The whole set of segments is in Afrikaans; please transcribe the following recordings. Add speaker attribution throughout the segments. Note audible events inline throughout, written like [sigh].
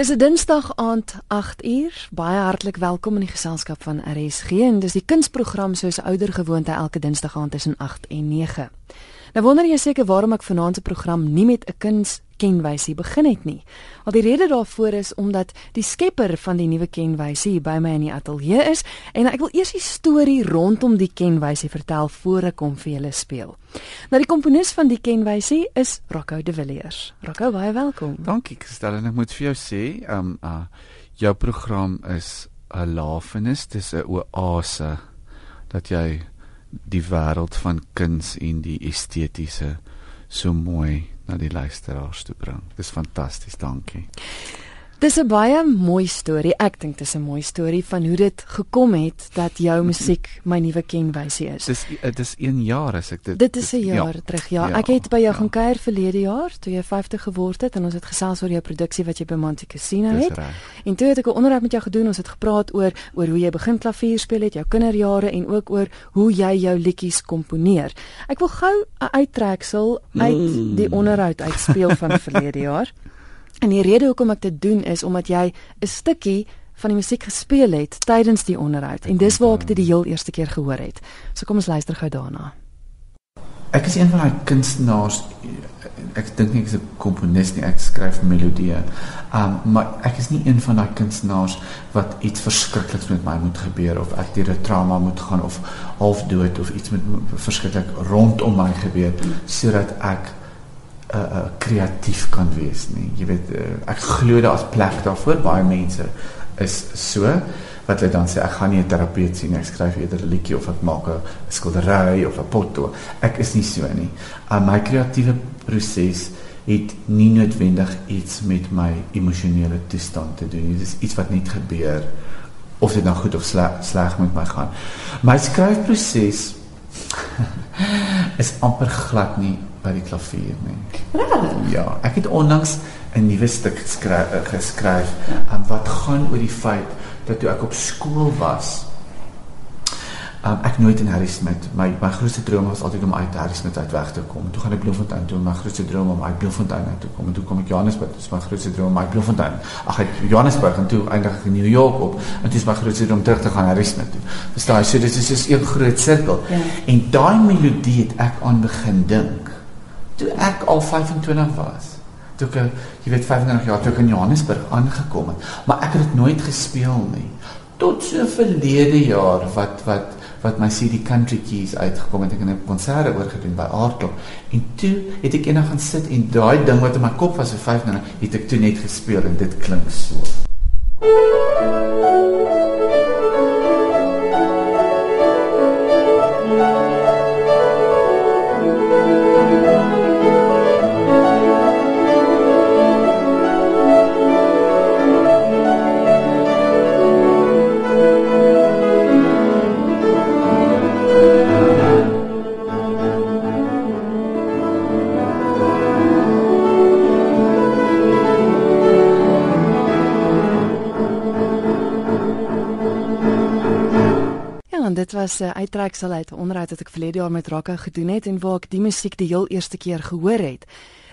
Speaker 1: Dis 'n Dinsdag aand 8uur. Baie hartlik welkom in die geselskap van RSG en dis die kunsprogram soos ouer gewoonte elke Dinsdag aand tussen 8 en 9. Nou wonder jy seker waarom ek vanaand se program nie met 'n kuns kenwysie begin het nie. Al die rede daarvoor is omdat die skepper van die nuwe kenwysie by my in die ateljee is en ek wil eers die storie rondom die kenwysie vertel voor ek hom vir julle speel. Nou die komponis van die kenwysie is Rocco De Villiers. Rocco, baie welkom.
Speaker 2: Dankie, Kristel, en ek moet vir jou sê, ehm um, uh jou program is 'n lafenis, dis 'n oase dat jy die wêreld van kuns en die estetiese so mooi na die luisteraars toe bring. Dis fantasties, dankie.
Speaker 1: Dis 'n baie mooi storie. Ek dink dis 'n mooi storie van hoe dit gekom het dat jou musiek my nuwe kenwysie is.
Speaker 2: Dis dit is 1 jaar as ek dit
Speaker 1: Dit is 'n jaar ja, terug. Ja, ja, ek het by jou ja. gaan kuier verlede jaar toe jy 50 geword het en ons het gesels oor jou produksie wat jy by Monte Casino het. En toe het ek 'n onderhoud met jou gedoen. Ons het gepraat oor oor hoe jy begin klavier speel het, jou kinderjare en ook oor hoe jy jou liedjies komponeer. Ek wil gou 'n uittreksel uit die mm. onderhoud uitspeel van verlede jaar. [laughs] En die rede hoekom ek dit doen is omdat jy 'n stukkie van die musiek gespeel het tydens die onderhoud en dis waar ek dit die heel eerste keer gehoor het. So kom ons luister gou daarna.
Speaker 2: Ek is een van daai kunstenaars ek dink nie ek is 'n komponis nie, ek skryf melodieë. Um maar ek is nie een van daai kunstenaars wat iets verskrikliks met my moet gebeur of ek deur 'n trauma moet gaan of half dood of iets met verskriklik rondom my gebeur sodat ek uh, uh kreatief kan wees nie. Jy weet uh, ek glo daar as plek daarvoor baie mense is so wat hulle dan sê ek gaan nie 'n terapeut sien ek skryf eerder 'n liedjie of ek maak 'n skildery of 'n potto. Ek is nie so nie. Uh, my kreatiewe proses het nie noodwendig iets met my emosionele toestand te doen. Dit is iets wat net gebeur of dit nou goed of sleg, sleg met my gaan. My skryfproses [laughs] is amper glad nie by die klavier nie.
Speaker 1: Regtig?
Speaker 2: Ja, ek het onlangs 'n nuwe stuk geskryf, geskryf um, wat gaan oor die feit dat toe ek op skool was, Um, ek nooit in Harry Smith. My my grootste droom was altyd om uit Harry Smith uit weg te kom. Toe gaan ek Bloemfontein toe. My grootste droom om uit Bloemfontein uit te kom. En toe kom ek Johannesburg. Dis my grootste droom om uit Bloemfontein. Ag ek Johannesburg en toe eindig ek in New York op. En dis my grootste droom om terug te gaan Harry Smith toe. Verstaan jy? So dit is soos 'n groot sirkel. Ja. En daai melodie het ek aan begin dink toe ek al 25 was. Toe ek jy weet 35 jaar toe ek in Johannesburg aangekom het. Maar ek het dit nooit gespeel nie. Tot so verlede jaar wat wat wat my CD Country Keys uitgekom het ek in 'n konsert oorgedoen by Aardklop en toe het ek eendag gaan sit en daai ding wat in my kop was vir 5 minute het ek toe net gespeel en dit klink so.
Speaker 1: Dit was 'n uh, uittreksel uit 'n onderhoud wat ek verlede jaar met Rakka gedoen het en waar ek die musiek die heel eerste keer gehoor het.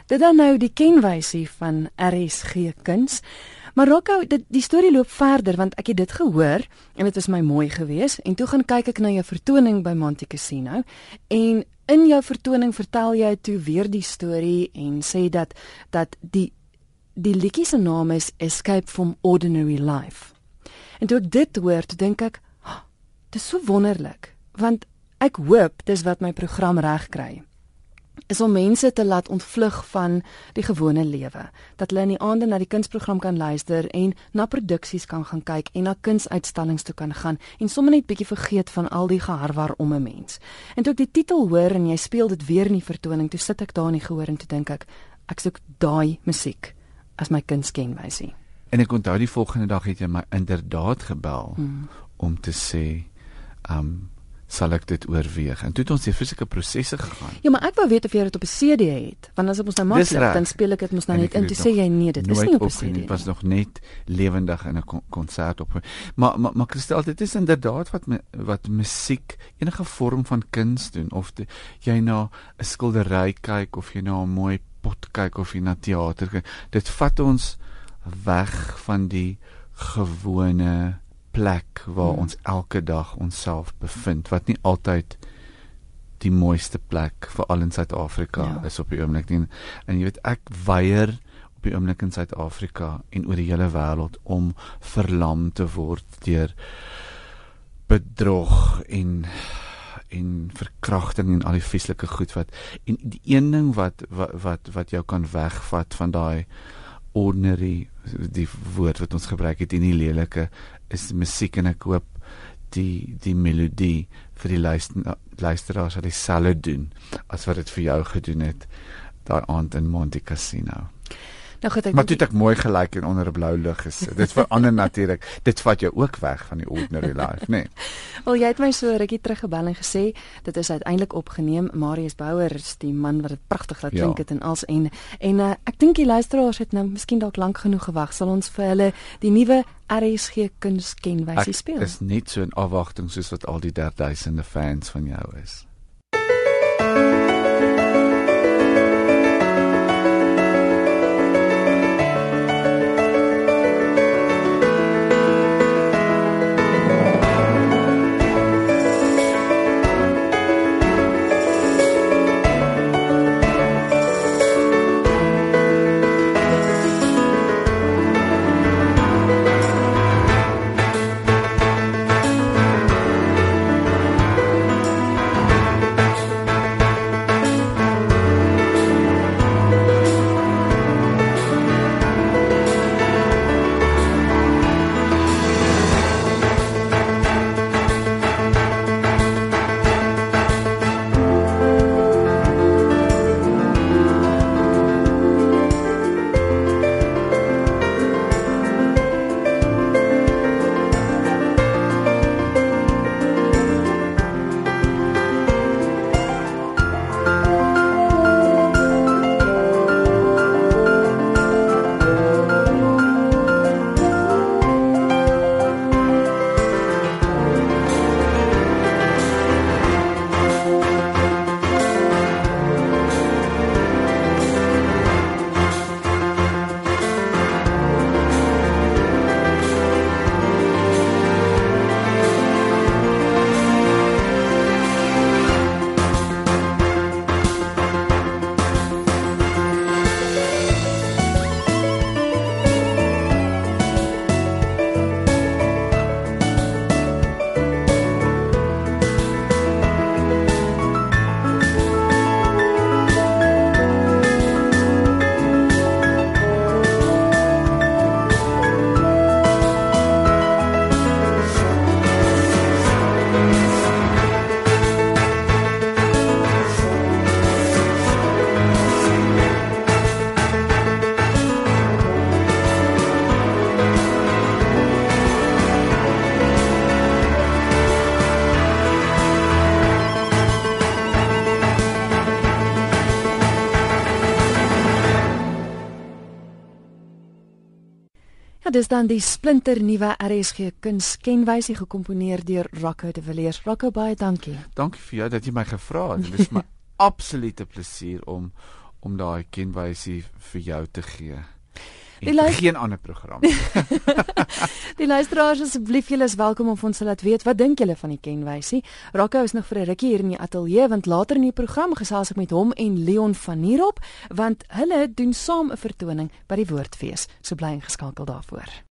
Speaker 1: Dit dan nou die kenwysie van RSG Kuns. Maar Rakka, dit die storie loop verder want ek het dit gehoor en dit was my mooi geweest en toe gaan kyk ek na jou vertoning by Monte Casino en in jou vertoning vertel jy toe weer die storie en sê dat dat die die liedjie se naam is Escape from Ordinary Life. En toe ek dit hoor, dink ek, Dis so wonderlik want ek hoop dis wat my program reg kry. Is om mense te laat ontvlug van die gewone lewe, dat hulle in die aande na die kunsprogram kan luister en na produksies kan gaan kyk en na kunsuitstallings toe kan gaan en sommer net bietjie vergeet van al die geharwar om 'n mens. En toe ek die titel hoor en jy speel dit weer in die vertoning, toe sit ek daar in die gehoor en toe dink ek, ek soek daai musiek as my kunskenwysie.
Speaker 2: En ek onthou die volgende dag het jy my inderdaad gebel hmm. om te sê um sal ek dit oorweeg. En toe het ons die fisieke prosesse gegaan.
Speaker 1: Ja, maar ek wou weet of jy dit op 'n CD het, want as ek mos nou maklik dan speel ek dit mos nou net in. Toe sê jy nee, dit is nie op 'n CD nie.
Speaker 2: Dit was nog net lewendig in 'n konsert op. Maar maar maar Christel, dit is inderdaad wat wat musiek enige vorm van kuns doen of die, jy na 'n skildery kyk of jy na 'n mooi pot kyk of jy na teater kyk. Dit vat ons weg van die gewone plek waar hmm. ons elke dag onsself bevind wat nie altyd die mooiste plek vir al in Suid-Afrika ja. is op die oomblik nie. En jy weet ek weier op die oomblik in Suid-Afrika en oor die hele wêreld om verlam te word deur bedrog en en verkrachting en al die vieslike goed wat en die een ding wat wat wat, wat jou kan wegvat van daai ordinary die woord wat ons gebruik het in die lelike is musiek en ek hoop die die melodie vir die luister, luisteraars sal dieselfde doen as wat dit vir jou gedoen het daai aand in Monte Cassino. Nou goed, ek Maar dit het mooi gelyk en onder 'n blou lug gesit. Dit verander natuurlik. Dit vat jou ook weg van die ordinary life, nê. Nee. [laughs]
Speaker 1: Wel jy het my so rukkie teruggebel en gesê dit is uiteindelik opgeneem. Marius Bouwer is die man wat dit pragtig laat klink het ja. en als en en uh, ek dink die luisteraars het nou miskien dalk lank genoeg gewag. Sal ons vir hulle die nuwe RSG kunskenwysie speel?
Speaker 2: Dit is net so 'n afwagting soos wat al die derduisende fans van jou is.
Speaker 1: Ja, dis dan die splinter nuwe RSG kunskenwysie gekomponeer deur Rocco de Villiers. Rocco baie dankie.
Speaker 2: Dankie vir jou dat jy my gevra het. Dit is [laughs] my absolute plesier om om daai kenwysie vir jou te gee. Die luister... geen ander program. [laughs] [laughs]
Speaker 1: die luisteraars asseblief julle is welkom om ons te laat weet wat dink julle van die kenwysie. Rocco is nog vir 'n rukkie hier in die ateljee want later in die program gesels ek met hom en Leon van Nierop want hulle doen saam 'n vertoning by die Woordfees. So bly ingeskakel daarvoor.